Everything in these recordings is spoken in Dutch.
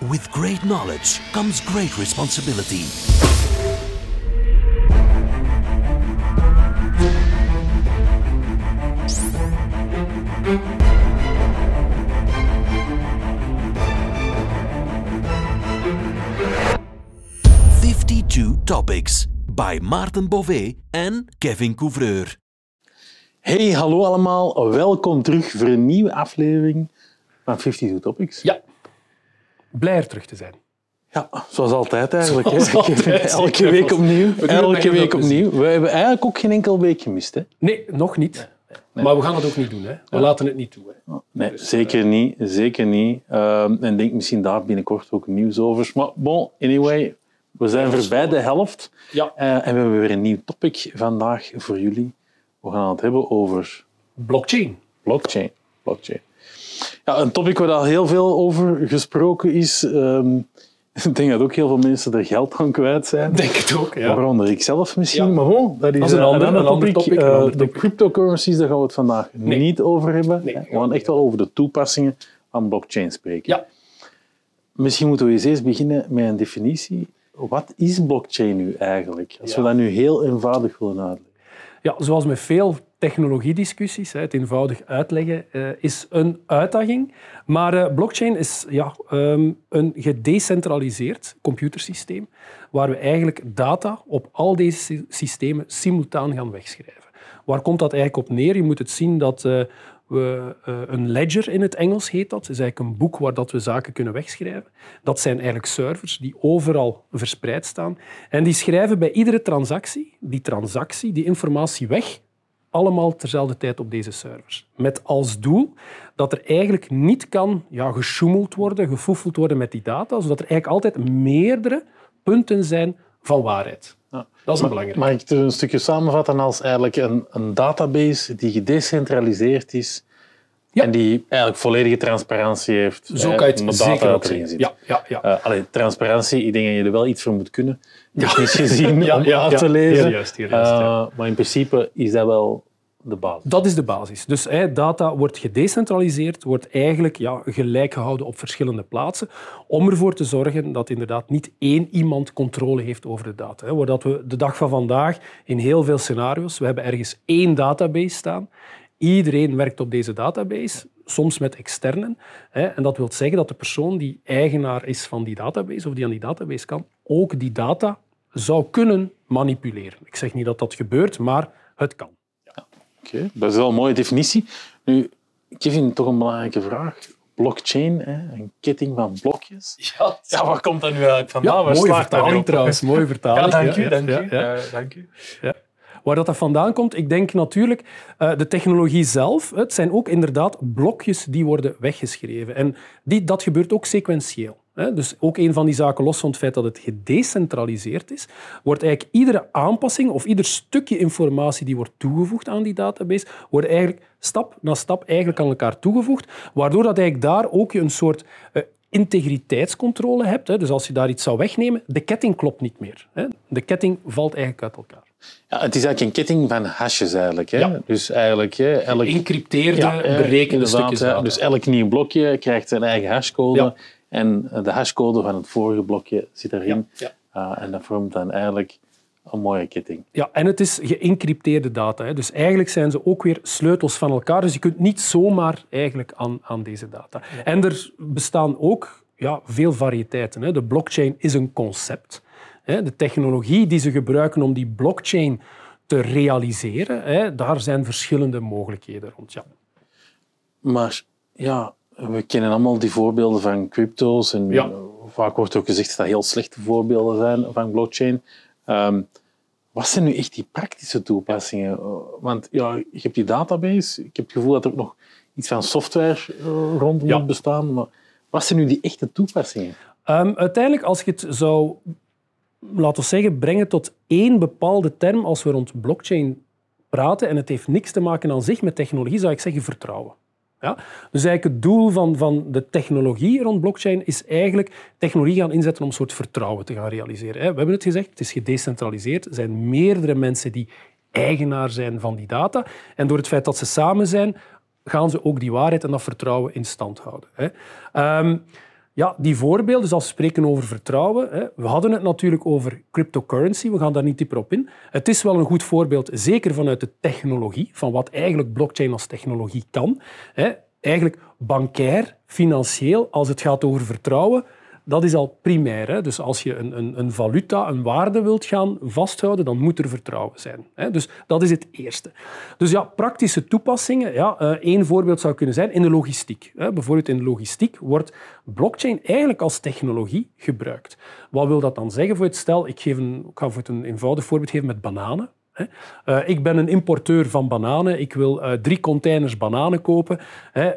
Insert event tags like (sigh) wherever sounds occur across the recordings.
With great knowledge comes great responsibility. Fifty-two topics by Maarten Bové en Kevin Couvreur. Hey, hallo allemaal. Welkom terug voor een nieuwe aflevering van 52 Topics. Ja. Blij er terug te zijn. Ja, zoals altijd eigenlijk. hè. Altijd, Elke week opnieuw. We Elke week opnieuw. We hebben eigenlijk ook geen enkel week gemist. Hè? Nee, nog niet. Maar we gaan het ook niet doen. Hè. We laten het niet toe. Hè. Nee, Dus, zeker niet. Zeker niet. Ehm, en denk misschien daar binnenkort ook nieuws over. Maar bon, anyway, we zijn voorbij de helft. Ja. Eh, en we hebben weer een nieuw topic vandaag voor jullie. We gaan het hebben over Blockchain. Blockchain. Blockchain. Ja, een topic waar al heel veel over gesproken is. Ehm, (laughs) ik denk dat ook heel veel mensen er geld aan kwijt zijn. Denk het ook. Ja. Waaronder ik zelf misschien. Ja. Maar bon, dat is, Dat een ander- een topic. Eh, de cryptocurrencies, daar gaan we het vandaag Nee. niet over hebben. Nee. we gaan echt wel over de toepassingen van blockchain spreken. Ja. Misschien moeten we eens eerst beginnen met een definitie. Wat is blockchain nu eigenlijk? Als we dat nu heel eenvoudig willen uitleggen. ja, zoals met veel technologiediscussies, het eenvoudig uitleggen eh, is een uitdaging. Maar eh, blockchain is ja, ehm, een gedecentraliseerd computersysteem waar we eigenlijk data op al deze sy- systemen simultaan gaan wegschrijven. Waar komt dat eigenlijk op neer? Je moet het zien dat eh, we een ledger in het Engels heet dat. Dat is eigenlijk een boek waar dat we zaken kunnen wegschrijven. Dat zijn eigenlijk servers die overal verspreid staan. En die schrijven bij iedere transactie die transactie, die informatie weg allemaal terzelfde tijd op deze servers. Met als doel dat er eigenlijk niet kan ja, gesjoemeld worden, gefoefeld worden met die data, zodat er eigenlijk altijd meerdere punten zijn van waarheid. Ja. Dat is een belangrijk. Mag ik het een stukje samenvatten als eigenlijk een, een database die gedecentraliseerd is Ja. en die eigenlijk volledige transparantie heeft. Zo eh, kan je het zeker ook erin zien. zit. Ja, ja, ja. Eh, allee, transparantie, ik denk dat je er wel iets voor moet kunnen, technisch gezien, (laughs) Ja, om ja, te lezen. Heel juist, Eh. Maar in principe is dat wel de basis. Dat is de basis. Dus data wordt gedecentraliseerd, wordt eigenlijk ja, gelijk gehouden op verschillende plaatsen, om ervoor te zorgen dat inderdaad niet één iemand controle heeft over de data. Hè. We de dag van vandaag in heel veel scenario's, we hebben ergens één database staan, iedereen werkt op deze database, soms met externen. Hè, en dat wil zeggen dat de persoon die eigenaar is van die database, of die aan die database kan, ook die data zou kunnen manipuleren. Ik zeg niet dat dat gebeurt, maar het kan. Oké, dat is wel een mooie definitie. Nu, Kevin, toch een belangrijke vraag. Blockchain, hè, een ketting van blokjes. Ja, Ja, waar komt dat nu eigenlijk vandaan? Ja, Waar mooie vertaling trouwens. Mooie vertaling. Ja, dank u. Ja, Dank ja, u. ja. Eh, dank u. Waar dat, vandaan komt, ik denk natuurlijk eh, de technologie zelf. Het zijn ook inderdaad blokjes die worden weggeschreven. En die, dat gebeurt ook sequentieel. Dus ook een van die zaken, los van het feit dat het gedecentraliseerd is, wordt eigenlijk iedere aanpassing of ieder stukje informatie die wordt toegevoegd aan die database, wordt eigenlijk stap na stap eigenlijk aan elkaar toegevoegd, waardoor dat eigenlijk daar ook je een soort eh, integriteitscontrole hebt. Dus als je daar iets zou wegnemen, de ketting klopt niet meer. De ketting valt eigenlijk uit elkaar. Ja, het is eigenlijk een ketting van hashes eigenlijk. Hè? Ja. Dus eigenlijk hè, elk, Geïncrypteerde, Ja, eh, berekende stukjes hè. data. Dus elk nieuw blokje krijgt zijn eigen hashcode. Ja. En de hashcode van het vorige blokje zit erin. Ja, Ah, en dat vormt dan eigenlijk een mooie ketting. Ja, en het is geïncrypteerde data. Hè. Dus eigenlijk zijn ze ook weer sleutels van elkaar. Dus je kunt niet zomaar eigenlijk aan, aan deze data. En er bestaan ook ja, veel variëteiten. Hè. De blockchain is een concept. De technologie die ze gebruiken om die blockchain te realiseren, daar zijn verschillende mogelijkheden rond. Ja. Maar ja, we kennen allemaal die voorbeelden van crypto's. En Ja. vaak wordt ook gezegd dat dat heel slechte voorbeelden zijn van blockchain. Ehm, wat zijn nu echt die praktische toepassingen? Uh, Want ja, je hebt die database. Ik heb het gevoel dat er ook nog iets van software uh, rond Ja. moet bestaan. Maar wat zijn nu die echte toepassingen? Ehm, uiteindelijk, als je het zou, laten we zeggen, brengen tot één bepaalde term, als we rond blockchain praten, en het heeft niks te maken aan zich met technologie, zou ik zeggen vertrouwen. Ja? Dus eigenlijk het doel van, van de technologie rond blockchain is eigenlijk technologie gaan inzetten om een soort vertrouwen te gaan realiseren. We hebben het gezegd, het is gedecentraliseerd. Er zijn meerdere mensen die eigenaar zijn van die data. En door het feit dat ze samen zijn, gaan ze ook die waarheid en dat vertrouwen in stand houden. Ja, die voorbeelden, dus spreken over vertrouwen, hè, we hadden het natuurlijk over cryptocurrency, we gaan daar niet dieper op in. Het is wel een goed voorbeeld, zeker vanuit de technologie, van wat eigenlijk blockchain als technologie kan. Hè. Eigenlijk bankair, financieel, als het gaat over vertrouwen, dat is al primair. Hè? Dus als je een, een, een, valuta, een waarde wilt gaan vasthouden, dan moet er vertrouwen zijn. Hè? Dus dat is het eerste. Dus ja, praktische toepassingen. Ja, uh, één voorbeeld zou kunnen zijn in de logistiek. Hè? Bijvoorbeeld in de logistiek wordt blockchain eigenlijk als technologie gebruikt. Wat wil dat dan zeggen? Voor het stel, ik, geef een, ik ga voor het een eenvoudig voorbeeld geven met bananen. Uh, ik ben een importeur van bananen. Ik wil uh, drie containers bananen kopen.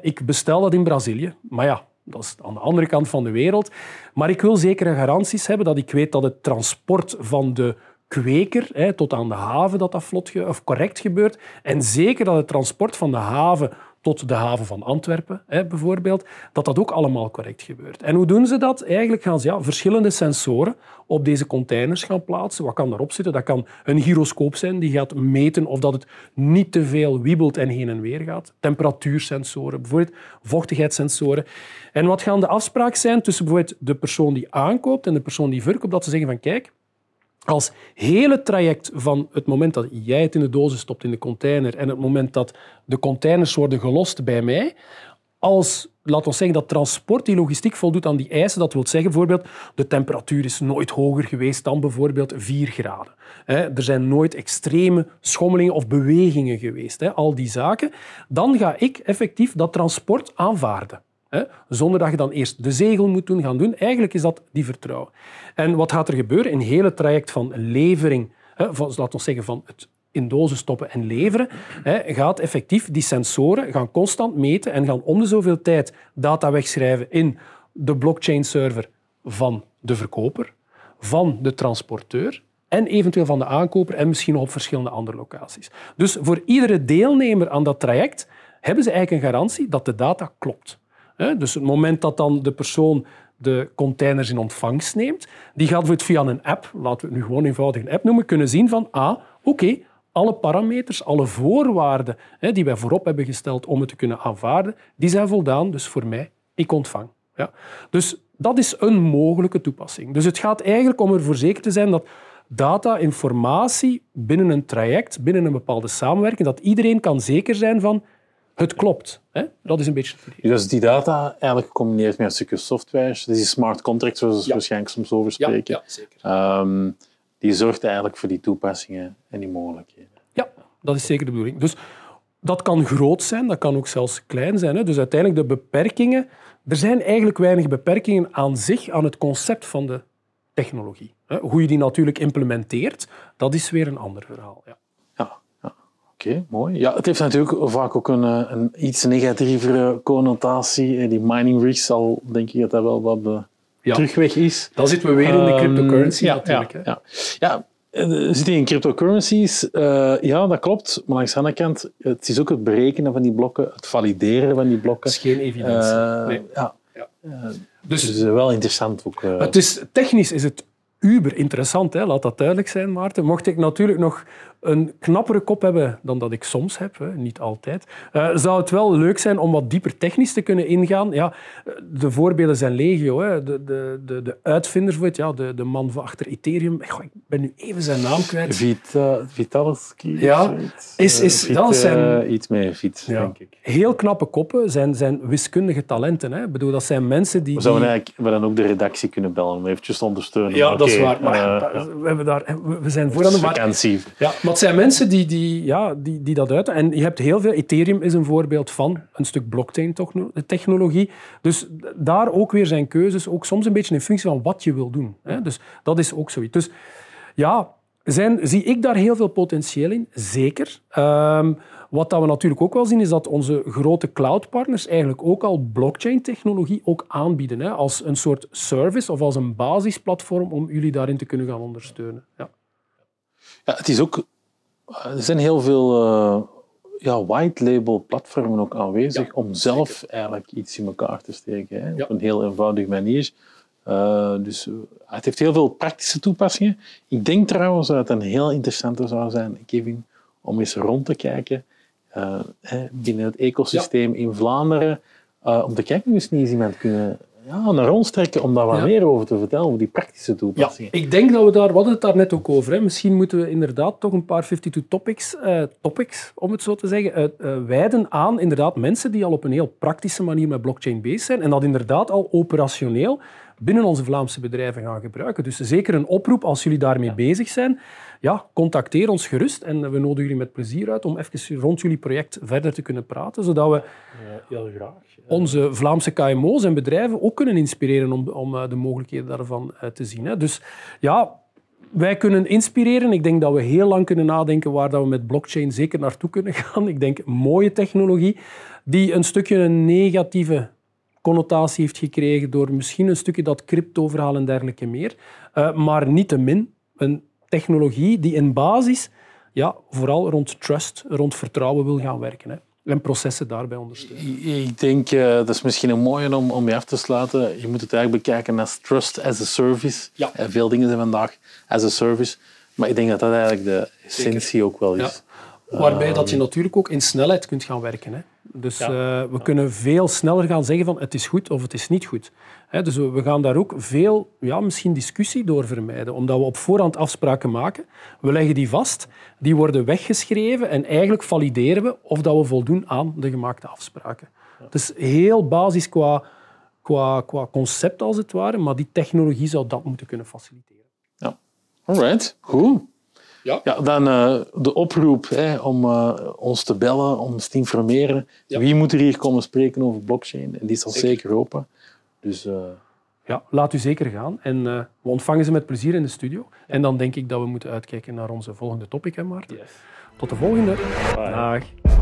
Ik bestel dat in Brazilië. Maar ja, dat is aan de andere kant van de wereld. Maar ik wil zekere garanties hebben dat ik weet dat het transport van de kweker hè, tot aan de haven dat dat of correct gebeurt. En zeker dat het transport van de haven tot de haven van Antwerpen hè, bijvoorbeeld, dat dat ook allemaal correct gebeurt. En hoe doen ze dat? Eigenlijk gaan ze ja, verschillende sensoren op deze containers gaan plaatsen. Wat kan daarop zitten? Dat kan een gyroscoop zijn die gaat meten of dat het niet te veel wiebelt en heen en weer gaat. Temperatuursensoren, bijvoorbeeld vochtigheidssensoren. En wat gaan de afspraken zijn tussen bijvoorbeeld de persoon die aankoopt en de persoon die verkoopt? Dat ze zeggen van kijk, als hele traject van het moment dat jij het in de dozen stopt in de container en het moment dat de containers worden gelost bij mij, als, laten we zeggen, dat transport, die logistiek voldoet aan die eisen, dat wil zeggen bijvoorbeeld de temperatuur is nooit hoger geweest dan bijvoorbeeld 4 graden. Er zijn nooit extreme schommelingen of bewegingen geweest, al die zaken. Dan ga ik effectief dat transport aanvaarden. Zonder dat je dan eerst de zegel moet doen, gaan doen. Eigenlijk is dat die vertrouwen. En wat gaat er gebeuren? In het hele traject van levering, van, laten we zeggen van het in dozen stoppen en leveren, gaat effectief die sensoren gaan constant meten en gaan om de zoveel tijd data wegschrijven in de blockchain-server van de verkoper, van de transporteur en eventueel van de aankoper en misschien nog op verschillende andere locaties. Dus voor iedere deelnemer aan dat traject hebben ze eigenlijk een garantie dat de data klopt. Dus het moment dat dan de persoon de containers in ontvangst neemt, die gaat het via een app, laten we het nu gewoon eenvoudig een app noemen, kunnen zien van, ah, oké, alle parameters, alle voorwaarden die wij voorop hebben gesteld om het te kunnen aanvaarden, die zijn voldaan, dus voor mij, ik ontvang. Ja. Dus dat is een mogelijke toepassing. Dus het gaat eigenlijk om ervoor zeker te zijn dat data, informatie binnen een traject, binnen een bepaalde samenwerking, dat iedereen kan zeker zijn van het klopt. Hè? Dat is een beetje het idee. Dus die data eigenlijk gecombineerd met een stukje software, dus die smart contracts, zoals we waarschijnlijk soms over spreken, ja, ja zeker. Ehm, die zorgt eigenlijk voor die toepassingen en die mogelijkheden. Ja, dat is zeker de bedoeling. Dus dat kan groot zijn, dat kan ook zelfs klein zijn. Hè? Dus uiteindelijk de beperkingen... Er zijn eigenlijk weinig beperkingen aan zich, aan het concept van de technologie. Hoe je die natuurlijk implementeert, dat is weer een ander verhaal. Ja. Oké, mooi. Ja, het heeft natuurlijk vaak ook een, eh, een iets negatievere connotatie. Die mining rigs zal, denk ik, dat dat wel wat de ja. terugweg is. Dan zitten we weer in de ehm, cryptocurrency ja, natuurlijk. Ja, ja. ja, we zitten in cryptocurrencies. Uh, ja, dat klopt. Maar langs de andere kant, het is ook het berekenen van die blokken, het valideren van die blokken. Dat is geen evidentie. Uh, nee. Ja. ja. dus, dus wel interessant ook. Het is, technisch is het uber interessant, hè? laat dat duidelijk zijn, Maarten. Mocht ik natuurlijk nog een knappere kop hebben dan dat ik soms heb, hè, niet altijd, uh, zou het wel leuk zijn om wat dieper technisch te kunnen ingaan. Ja, de voorbeelden zijn legio. Hè. De, de, de, de uitvinder, ja, de, de man van achter Ethereum, Goh, ik ben nu even zijn naam kwijt. Vita, Vitalski? Ja, is, is, dat zijn... Iets met Vit, ja, denk ik. Heel knappe koppen zijn, zijn wiskundige talenten. Hè. Ik bedoel, dat zijn mensen die... We zouden eigenlijk we dan ook de redactie kunnen bellen om eventjes te ondersteunen. Ja, dat is waar. Maar, uh, we, hebben daar, we zijn voor aan de vakantie. Ja, maar het zijn mensen die, die, ja, die, die dat uiten. En je hebt heel veel... Ethereum is een voorbeeld van een stuk blockchain-technologie. Dus daar ook weer zijn keuzes, ook soms een beetje in functie van wat je wil doen. Hè. Dus dat is ook zoiets. Dus ja, zijn, zie ik daar heel veel potentieel in? Zeker. Um, wat dat we natuurlijk ook wel zien, is dat onze grote cloudpartners eigenlijk ook al blockchain-technologie ook aanbieden. Hè, als een soort service of als een basisplatform om jullie daarin te kunnen gaan ondersteunen. Ja. Ja, het is ook, er zijn heel veel uh, ja, white label platformen ook aanwezig om zelf eigenlijk iets in elkaar te steken. Hè, Op een heel eenvoudige manier. Uh, dus uh, het heeft heel veel praktische toepassingen. Ik denk trouwens dat het een heel interessante zou zijn, Kevin, om eens rond te kijken uh, binnen het ecosysteem in Vlaanderen, om te kijken of we niet eens iemand kunnen ja, naar ons trekken om daar wat Ja. meer over te vertellen, over die praktische Ja, toepassingen. ik denk dat we daar, we hadden het daar net ook over. Hè. Misschien moeten we inderdaad toch een paar 52 topics, eh, topics om het zo te zeggen, eh, eh, wijden aan inderdaad mensen die al op een heel praktische manier met blockchain bezig zijn en dat inderdaad al operationeel binnen onze Vlaamse bedrijven gaan gebruiken. Dus zeker een oproep als jullie daarmee bezig zijn. Ja, contacteer ons gerust en we nodigen jullie met plezier uit om even rond jullie project verder te kunnen praten, zodat we heel graag. onze Vlaamse KMO's en bedrijven ook kunnen inspireren om, om eh, de mogelijkheden daarvan eh, te zien. Hè. Dus ja, wij kunnen inspireren. Ik denk dat we heel lang kunnen nadenken waar dat we met blockchain zeker naartoe kunnen (laughs) gaan. Ik denk mooie technologie die een stukje een negatieve connotatie heeft gekregen door misschien een stukje dat crypto-verhaal en dergelijke meer. Uh, maar niettemin een technologie die in basis ja, vooral rond trust, rond vertrouwen wil gaan werken. Hè en processen daarbij ondersteunen. Ik denk, uh, dat is misschien een mooie om, om mee af te sluiten. Je moet het eigenlijk bekijken als trust as a service. Ja. En veel dingen zijn vandaag as a service. Maar ik denk dat dat eigenlijk de essentie Zeker. ook wel is. Ja. Waarbij dat je natuurlijk ook in snelheid kunt gaan werken. Hè. Dus ja. uh, we kunnen veel sneller gaan zeggen van het is goed of het is niet goed. He, dus we gaan daar ook veel, ja, misschien discussie door vermijden, omdat we op voorhand afspraken maken. We leggen die vast, die worden weggeschreven en eigenlijk valideren we of dat we voldoen aan de gemaakte afspraken. Ja. Het is heel basis qua, qua, qua concept als het ware, maar die technologie zou dat moeten kunnen faciliteren. Ja, alright, goed. Ja. ja, dan uh, de oproep hè, om uh, ons te bellen, om ons te informeren. Ja. Wie moet er hier komen spreken over blockchain? En die is al zeker, zeker open. Dus, uh... Ja, laat u zeker gaan. En we ontvangen ze met plezier in de studio. Ja. En dan denk ik dat we moeten uitkijken naar onze volgende topic, hè, Maarten. Yes. Tot de volgende. Bye. Dag.